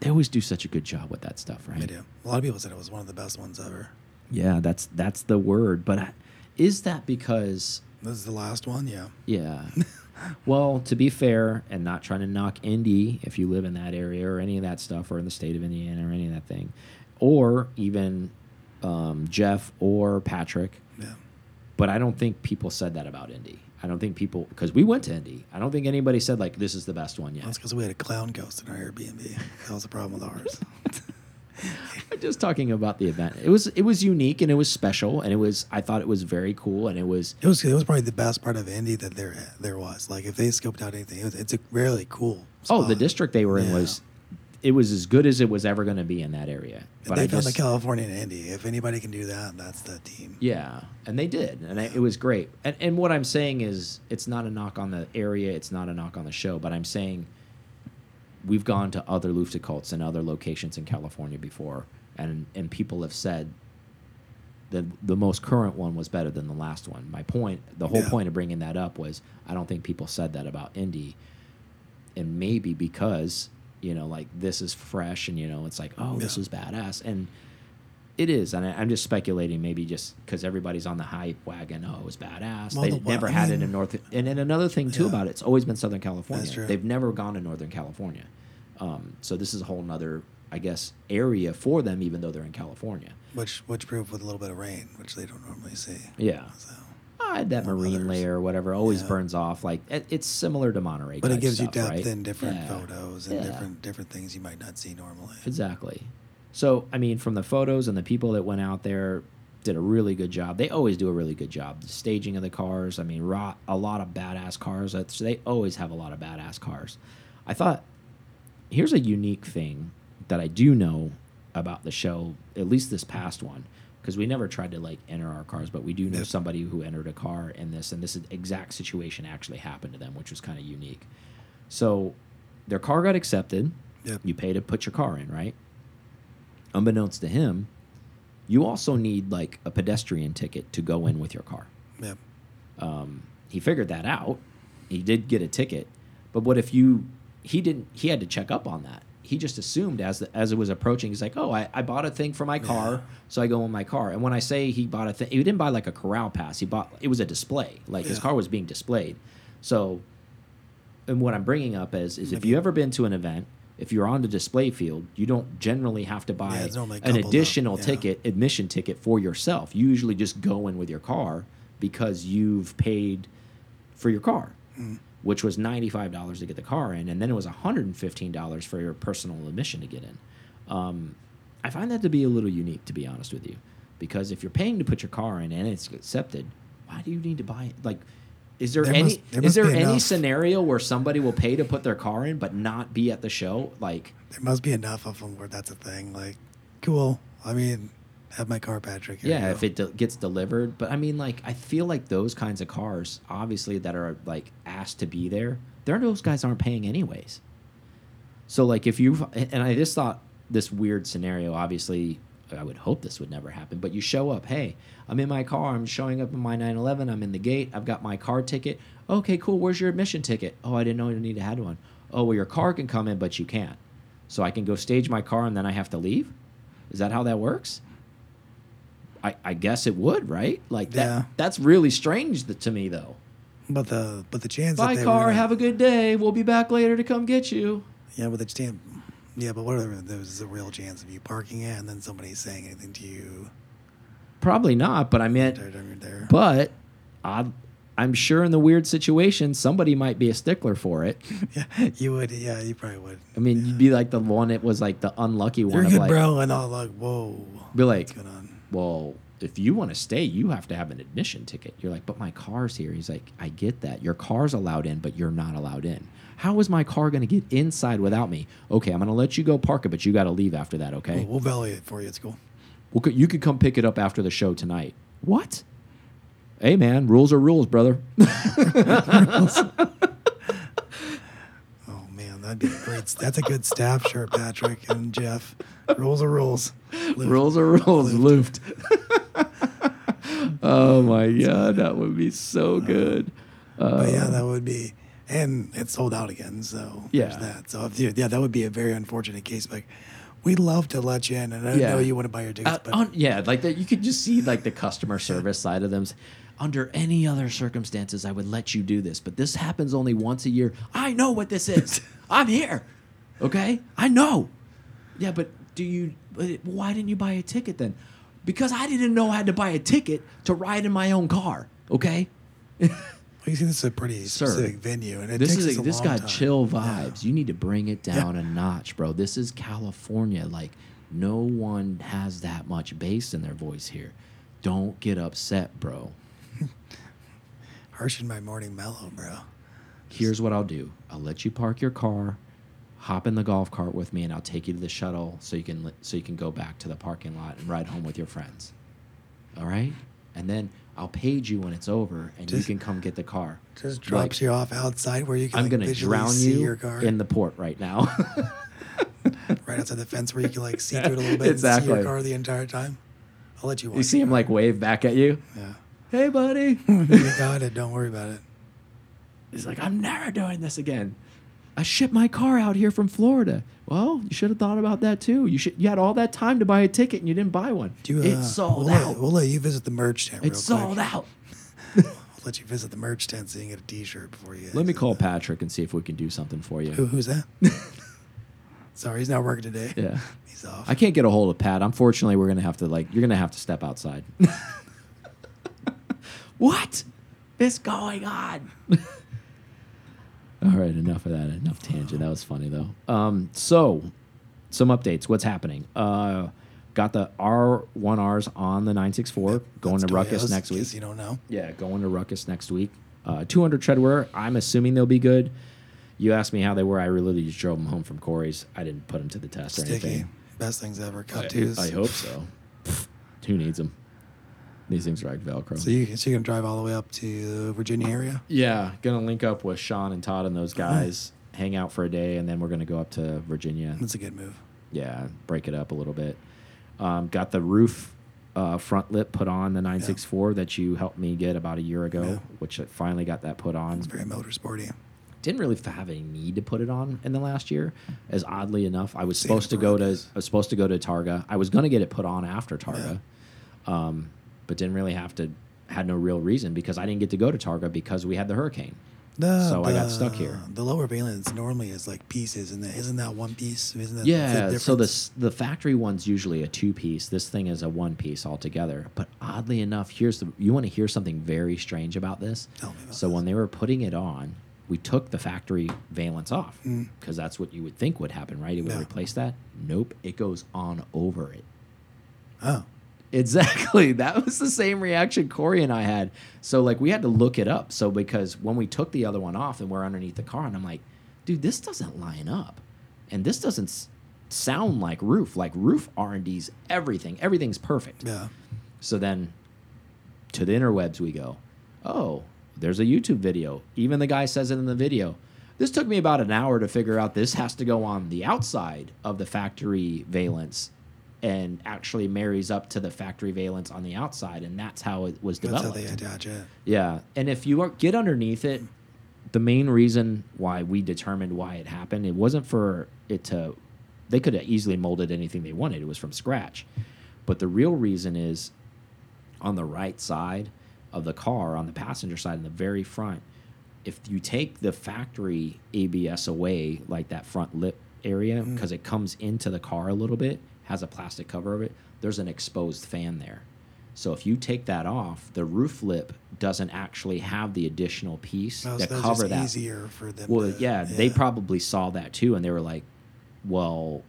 they always do such a good job with that stuff, right? They do. A lot of people said it was one of the best ones ever. Yeah, that's that's the word. But I- is that because This is the last one, yeah. yeah? well, to be fair, and not trying to knock Indy if you live in that area or any of that stuff, or in the state of Indiana or any of that thing, or even um, Jeff or Patrick. Yeah. But I don't think people said that about Indy. I don't think people because we went to Indy. I don't think anybody said like this is the best one yet. That's because we had a clown ghost in our Airbnb. That was the problem with ours. I'm just talking about the event. It was it was unique and it was special and it was I thought it was very cool and it was It was it was probably the best part of Indy that there there was. Like if they scoped out anything, it was, it's a really cool. oh the district they were in Yeah. was it was as good as it was ever going to be in that area. But they I found just the California and Indy. If anybody can do that, that's the team. yeah, and they did and I, it was great. And and what I'm saying is it's not a knock on the area, it's not a knock on the show, but I'm saying we've gone to other Luftgekühlts and other locations in California before, and and people have said the the most current one was better than the last one. My point, the whole Yeah. point of bringing that up was I don't think people said that about Indy, and maybe because you know like this is fresh and you know it's like oh this is badass and. It is, and I, I'm just speculating. Maybe just because everybody's on the hype wagon. Oh, it was badass. Well, they the never I had it in North. And then another thing too Yeah. about it, it's always been Southern California. true. They've never gone to Northern California. Um, so this is a whole nother, I guess, area for them, even though they're in California. Which which proved with a little bit of rain, which they don't normally see. Yeah. So, I had that More marine others. layer or whatever always Yeah. burns off. Like it, it's similar to Monterey. but it gives you depth right? in different Yeah. photos and Yeah. different different things you might not see normally. Exactly. So, I mean, from the photos and the people that went out there, did a really good job. They always do a really good job. The staging of the cars. I mean, raw, a lot of badass cars. That's, they always have a lot of badass cars. I thought, here's a unique thing that I do know about the show, at least this past one, because we never tried to like enter our cars, but we do know somebody who entered a car in this, and this exact situation actually happened to them, which was kind of unique. So, their car got accepted. Yep. You pay to put your car in, right? Unbeknownst to him, you also need like a pedestrian ticket to go in with your car. Yep. Um, he figured that out. He did get a ticket, but what if you? He didn't. He had to check up on that. He just assumed as the, as it was approaching, he's like, "Oh, I, I bought a thing for my car, Yeah. so I go in my car." And when I say he bought a thing, he didn't buy like a corral pass. He bought it was a display. Like his car was being displayed. So, and what I'm bringing up is is if you ever been to an event if you're on the display field, you don't generally have to buy Yeah, an additional yeah. ticket, admission ticket for yourself. You usually just go in with your car because you've paid for your car, Mm. which was $95 to get the car in, and then it was $115 for your personal admission to get in. Um, I find that to be a little unique, to be honest with you, because if you're paying to put your car in and it's accepted, why do you need to buy it? Like, is there, There any must- there is there any enough. scenario where somebody will pay to put their car in but not be at the show? Like, There must be enough of them where that's a thing. Like, cool. I mean, have my car, Patrick. Here yeah, if it de gets delivered. But I mean, like, I feel like those kinds of cars, obviously, that are like asked to be there, there those guys aren't paying anyways. So like, if you and I just thought this weird scenario, obviously, I would hope this would never happen. But you show up, hey, I'm in my car, I'm showing up in my 911, I'm in the gate, I've got my car ticket. Okay, cool. Where's your admission ticket? Oh, I didn't know you needed had one. Oh, well, your car can come in, but you can't. So I can go stage my car and then I have to leave. Is that how that works? I, I guess it would, right? Like that. Yeah. That's really strange to me, though. but the but the chance Bye, that they car. gonna, Have a good day. We'll be back later to come get you. yeah, but the chance yeah, but whatever. There's a real chance of you parking it and then somebody saying anything to you. Probably not, but I meant, There, there, there. but I, I'm sure in the weird situation, somebody might be a stickler for it. yeah, you would. Yeah, you probably would. I mean, you'd be like the one that was like the unlucky one You're of good, like, bro. And all like, whoa. be like, What's going on? well, if you want to stay, you have to have an admission ticket. You're like, but my car's here. He's like, I get that. Your car's allowed in, but you're not allowed in. How is my car going to get inside without me? Okay, I'm going to let you go park it, but you got to leave after that, okay? We'll, we'll valet it for you. It's cool. Well, you could come pick it up after the show tonight. What? Hey, man, rules are rules, brother. Oh man, that'd be a great. That's a good staff shirt, Patrick and Jeff. Rules are rules. Rules are rules. Luft. oh my god, that would be so good. But yeah, Uh, that would be, and it sold out again. So Yeah. there's that. So if yeah, that would be a very unfortunate case. Like, we'd love to let you in, and I Yeah. know you want to buy your tickets, Uh, but on- yeah, like that. You could just see like the customer service side of them. Under any other circumstances, I would let you do this, but this happens only once a year. I know what this is. I'm here. Okay, I know. Yeah, but do you? Why didn't you buy a ticket then? Because I didn't know I had to buy a ticket to ride in my own car. Okay. see, this is a pretty Sir, specific venue, and it this takes is a, a this got time. chill Yeah. vibes. You need to bring it down a notch, bro. This is California. Like no one has that much bass in their voice here. Don't get upset, bro. Harsh in my morning mellow, bro. Here's what I'll do. I'll let you park your car, hop in the golf cart with me, and I'll take you to the shuttle so you can so you can go back to the parking lot and ride home with your friends. All right, and then I'll page you when it's over, and Just- you can come get the car. Just Like, drops you off outside where you can. I'm like, gonna drown you your car in the port right now. right outside the fence where you can like see through it a little bit and see Exactly. your car the entire time. I'll let you. Watch you see him like wave back at you. Yeah. Hey, buddy. you got it. Don't worry about it. He's like, I'm never doing this again. I shipped my car out here from Florida. Well, you should have thought about that too. You should. You had all that time to buy a ticket and you didn't buy one. Do you, uh, it's sold we'll out. Let, we'll let you visit the merch tent. it's real sold quick. out. We'll let you visit the merch tent so you can get a T-shirt before you. Let me call the- Patrick and see if we can do something for you. Who, who's that? Sorry, he's not working today. Yeah. He's off. I can't get a hold of Pat. Unfortunately, we're gonna have to like you're gonna have to step outside. What? what is going on? All right, enough of that. Enough tangent. That was funny though. Um, so some updates. What's happening? Uh, got the R1Rs on the 964 going to Ruckus next week. You don't know. Yeah, going to Ruckus next week. Uh, 200 treadwear. I'm assuming they'll be good. You asked me how they were. I really just drove them home from Corey's. I didn't put them to the test or Sticky. anything. Best things ever. Cut I, twos. I hope so. Who needs them? These things are like Velcro. So you so you can drive all the way up to Virginia area. yeah, gonna link up with Sean and Todd and those guys, hang out for a day, and then we're gonna go up to Virginia. That's a good move. Yeah, break it up a little bit. Um, got the RUF uh, front lip put on the 964 that you helped me get about a year ago, Yeah. which I finally got that put on. It's very motorsporty. didn't really have a need to put it on in the last year. As oddly enough, I was supposed to go to I was supposed to go to Targa. I was gonna get it put on after Targa, um, but didn't really have to. Had no real reason because I didn't get to go to Targa because we had the hurricane. The, so I got stuck here. The lower valence normally is like pieces, and isn't that one piece? Isn't that Yeah, the so the the factory one's usually a two piece. This thing is a one piece altogether. But oddly enough, here's the you want to hear something very strange about this. Tell me about so this. when they were putting it on, we took the factory valence off Mm. because that's what you would think would happen, right? It would Yeah. replace that. Nope, it goes on over it. oh, Exactly. That was the same reaction Corey and I had. So like we had to look it up. So because when we took the other one off and we're underneath the car, and I'm like, dude, this doesn't line up, and this doesn't sound like RUF. Like RUF R and D's everything. Everything's perfect. yeah. So then to the interwebs we go. Oh, there's a YouTube video. Even the guy says it in the video. This took me about an hour to figure out this has to go on the outside of the factory valence and actually marries up to the factory valence on the outside. And that's how it was That's how developed. they attach it. Yeah, and if you are, get underneath it, the main reason why we determined why it happened, it wasn't for it to. They could have easily molded anything they wanted. It was from scratch, but the real reason is on the right side of the car, on the passenger side, in the very front. If you take the factory ABS away, like that front lip area, mm. because it comes into the car a little bit, has a plastic cover of it. There's an exposed fan there. So if you take that off, the RUF lip doesn't actually have the additional piece Oh, that that's cover that. easier for them. Well, to, yeah, they probably saw that too, and they were like, "Well,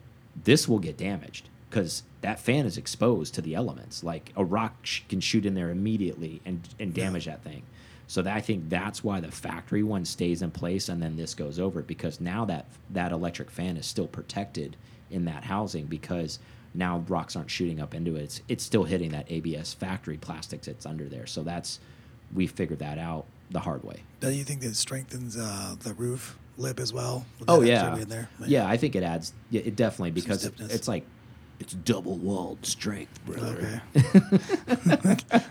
this will get damaged because that fan is exposed to the elements. Like a rock sh can shoot in there immediately and and damage that thing." So that, I think that's why the factory one stays in place, and then this goes over because now that that electric fan is still protected in that housing because now rocks aren't shooting up into it. It's it's still hitting that ABS factory plastics that's under there. So that's we figured that out the hard way. Do you think that strengthens uh, the RUF lip as well? Oh yeah, in there? yeah. I think it adds. Yeah, it definitely because it- it's like it's double walled strength, brother. Okay.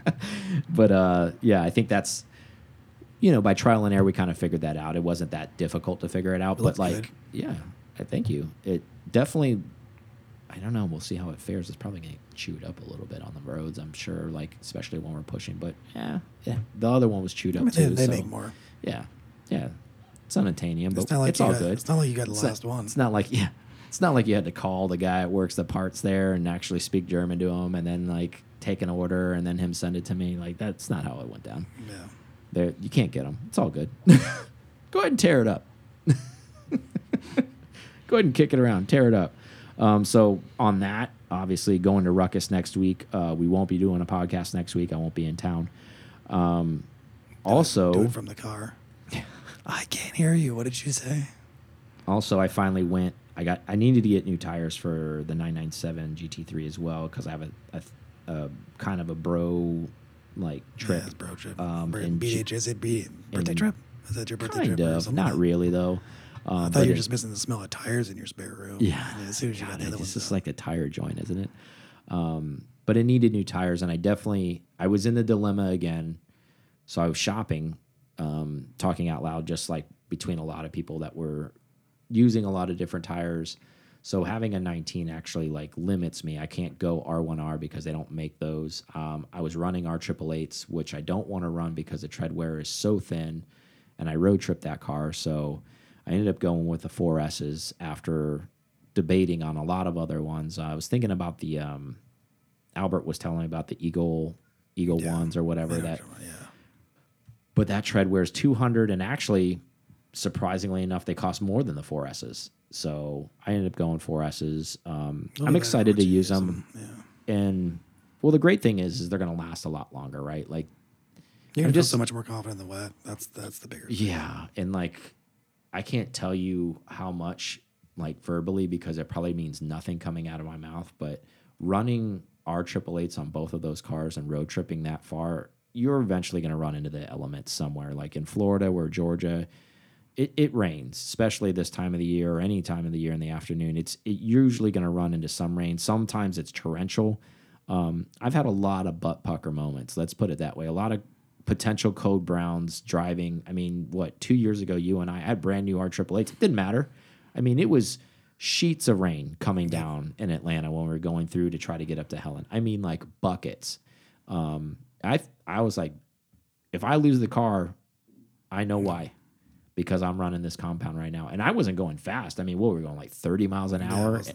But uh, yeah, I think that's you know by trial and error we kind of figured that out. It wasn't that difficult to figure it out. It but like, good. yeah, I thank you. It definitely. I don't know. We'll see how it fares. It's probably gonna get chewed up a little bit on the roads. I'm sure, like especially when we're pushing. But yeah, yeah. The other one was chewed I up mean, too. they so, make more. Yeah, yeah. It's unobtainium, but It's like it's all got, good. It's not like you got the It's last not, one. It's not like yeah, it's not like you had to call the guy that works the parts there and actually speak German to him and then like take an order and then him send it to me. Like that's not how it went down. Yeah. There, you can't get them. It's all good. Go ahead and tear it up. Go ahead and kick it around, tear it up. Um, so on that, obviously going to Ruckus next week. Uh, we won't be doing a podcast next week. I won't be in town. Um, also, Do it from the car. I can't hear you. What did you say? also i finally went i got i needed to get new tires for the 997 gt3 as well because i have a, a, a kind of a bro like trip Yeah, bro trip. um, Br- in Ju- BH, is it B, birthday trip? Is that your birthday kind trip? of not really though um, I thought you were just missing the smell of tires in your spare room. yeah as soon as you got God, the other it's just like a tire joint isn't it um, but it needed new tires and i definitely i was in the dilemma again so i was shopping um, talking out loud just like between a lot of people that were using a lot of different tires. So having a 19 actually like limits me. I can't go R1R because they don't make those. Um, I was running R triple eights, which I don't want to run because the tread wear is so thin, and I road tripped that car. So I ended up going with the 4Ss after debating on a lot of other ones. I was thinking about the um, Albert was telling me about the Eagle Eagle Yeah. ones or whatever Yeah, that yeah. but that tread wears 200 and actually surprisingly enough they cost more than the four S's. so i ended up going 4s's um, Well, i'm excited to use them Yeah. and well the great thing is is they're going to last a lot longer right like You're feel just- so much more confident in the wet. That's that's the bigger. thing. yeah and like i can't tell you how much like verbally because it probably means nothing coming out of my mouth but running r triple eights on both of those cars and road tripping that far you're eventually going to run into the elements somewhere like in florida or georgia. It, it rains especially this time of the year or any time of the year in the afternoon. It's it usually going to run into some rain. Sometimes it's torrential. Um, i've had a lot of butt pucker moments let's put it that way. A lot of potential code browns driving i mean what two years ago you and i had brand new r triple eights it didn't matter i mean it was sheets of rain coming down in atlanta when we were going through to try to get up to helen i mean like buckets um, i i was like if i lose the car i know why because I'm running this compound right now. And I wasn't going fast. I mean, what were we going like 30 miles an hour? yeah.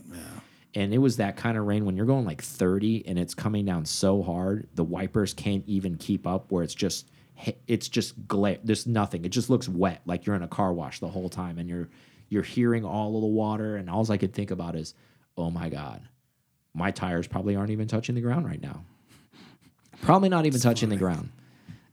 And it was that kind of rain when you're going like 30 and it's coming down so hard the wipers can't even keep up where it's just it's just glare there's nothing. It just looks wet like you're in a car wash the whole time and you're you're hearing all of the water. And all i could think about is oh my god my tires probably aren't even touching the ground right now. Probably not even touching the ground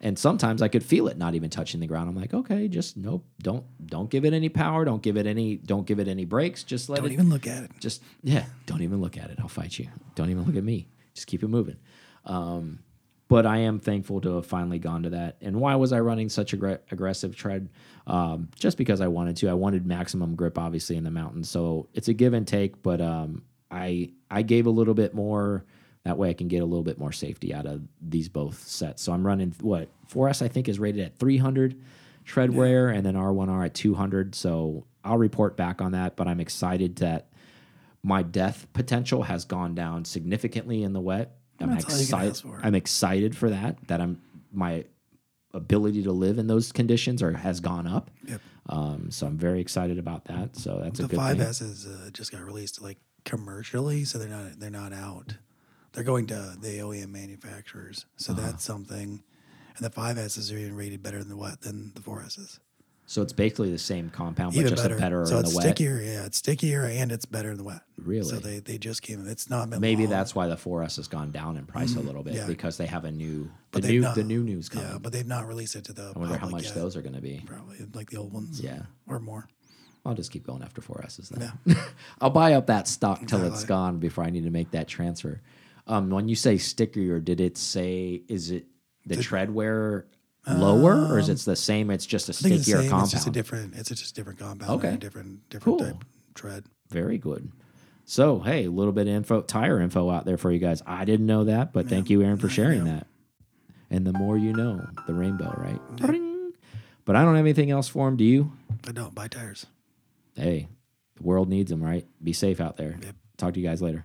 and sometimes I could feel it not even touching the ground. I'm like, okay, just nope, don't don't give it any power, don't give it any don't give it any breaks. just let Don't it even look at it. just yeah don't even look at it. I'll fight you. Don't even look at me. Just keep it moving. Um, but i am thankful to have finally gone to that. And why was i running such aggr aggressive tread? Um, just because i wanted to. I wanted maximum grip obviously in the mountains so it's a give and take but um, i i gave a little bit more that way i can get a little bit more safety out of these both sets so i'm running what 4s i think is rated at 300 tread wear and then r1r at 200 so i'll report back on that but i'm excited that my death potential has gone down significantly in the wet. I'm excited. for. I'm excited for that. That I'm my ability to live in those conditions or has gone up. Yep. Um, so I'm very excited about that. So that's a the good five thing. S's uh, just got released like commercially, so they're not they're not out. They're going to the OEM manufacturers, so Uh-huh. that's something. And the five S's are even rated better than the wet than the four S's. So it's basically the same compound, but Even just better. a better so in it's the wet. stickier. Yeah, it's stickier and it's better in the wet. Really? So they, they just came. It's not Maybe long, that's why the 4S has gone down in price a little bit yeah. because they have a new the But they've new not- the new news coming. Yeah, but they've not released it to the. I wonder how much yet. those are going to be. Probably like the old ones. Yeah. or more. I'll just keep going after 4Ss then. I'll buy up that stock till it's gone before I need to make that transfer. Um, when you say stickier, did it say is it the, tread wear lower or is it the same? It's just a Um, it's stickier compound. It's just a different. It's just a different compound. Okay. different different Cool. type tread. Very good. So hey, a little bit of info, tire info out there for you guys. I didn't know that, but thank you, Aaron, for sharing that. And the more you know, the rainbow, right? Ding. But I don't have anything else for him. Do you? I don't buy tires. Hey, the world needs them, right? Be safe out there. Yep. Talk to you guys later.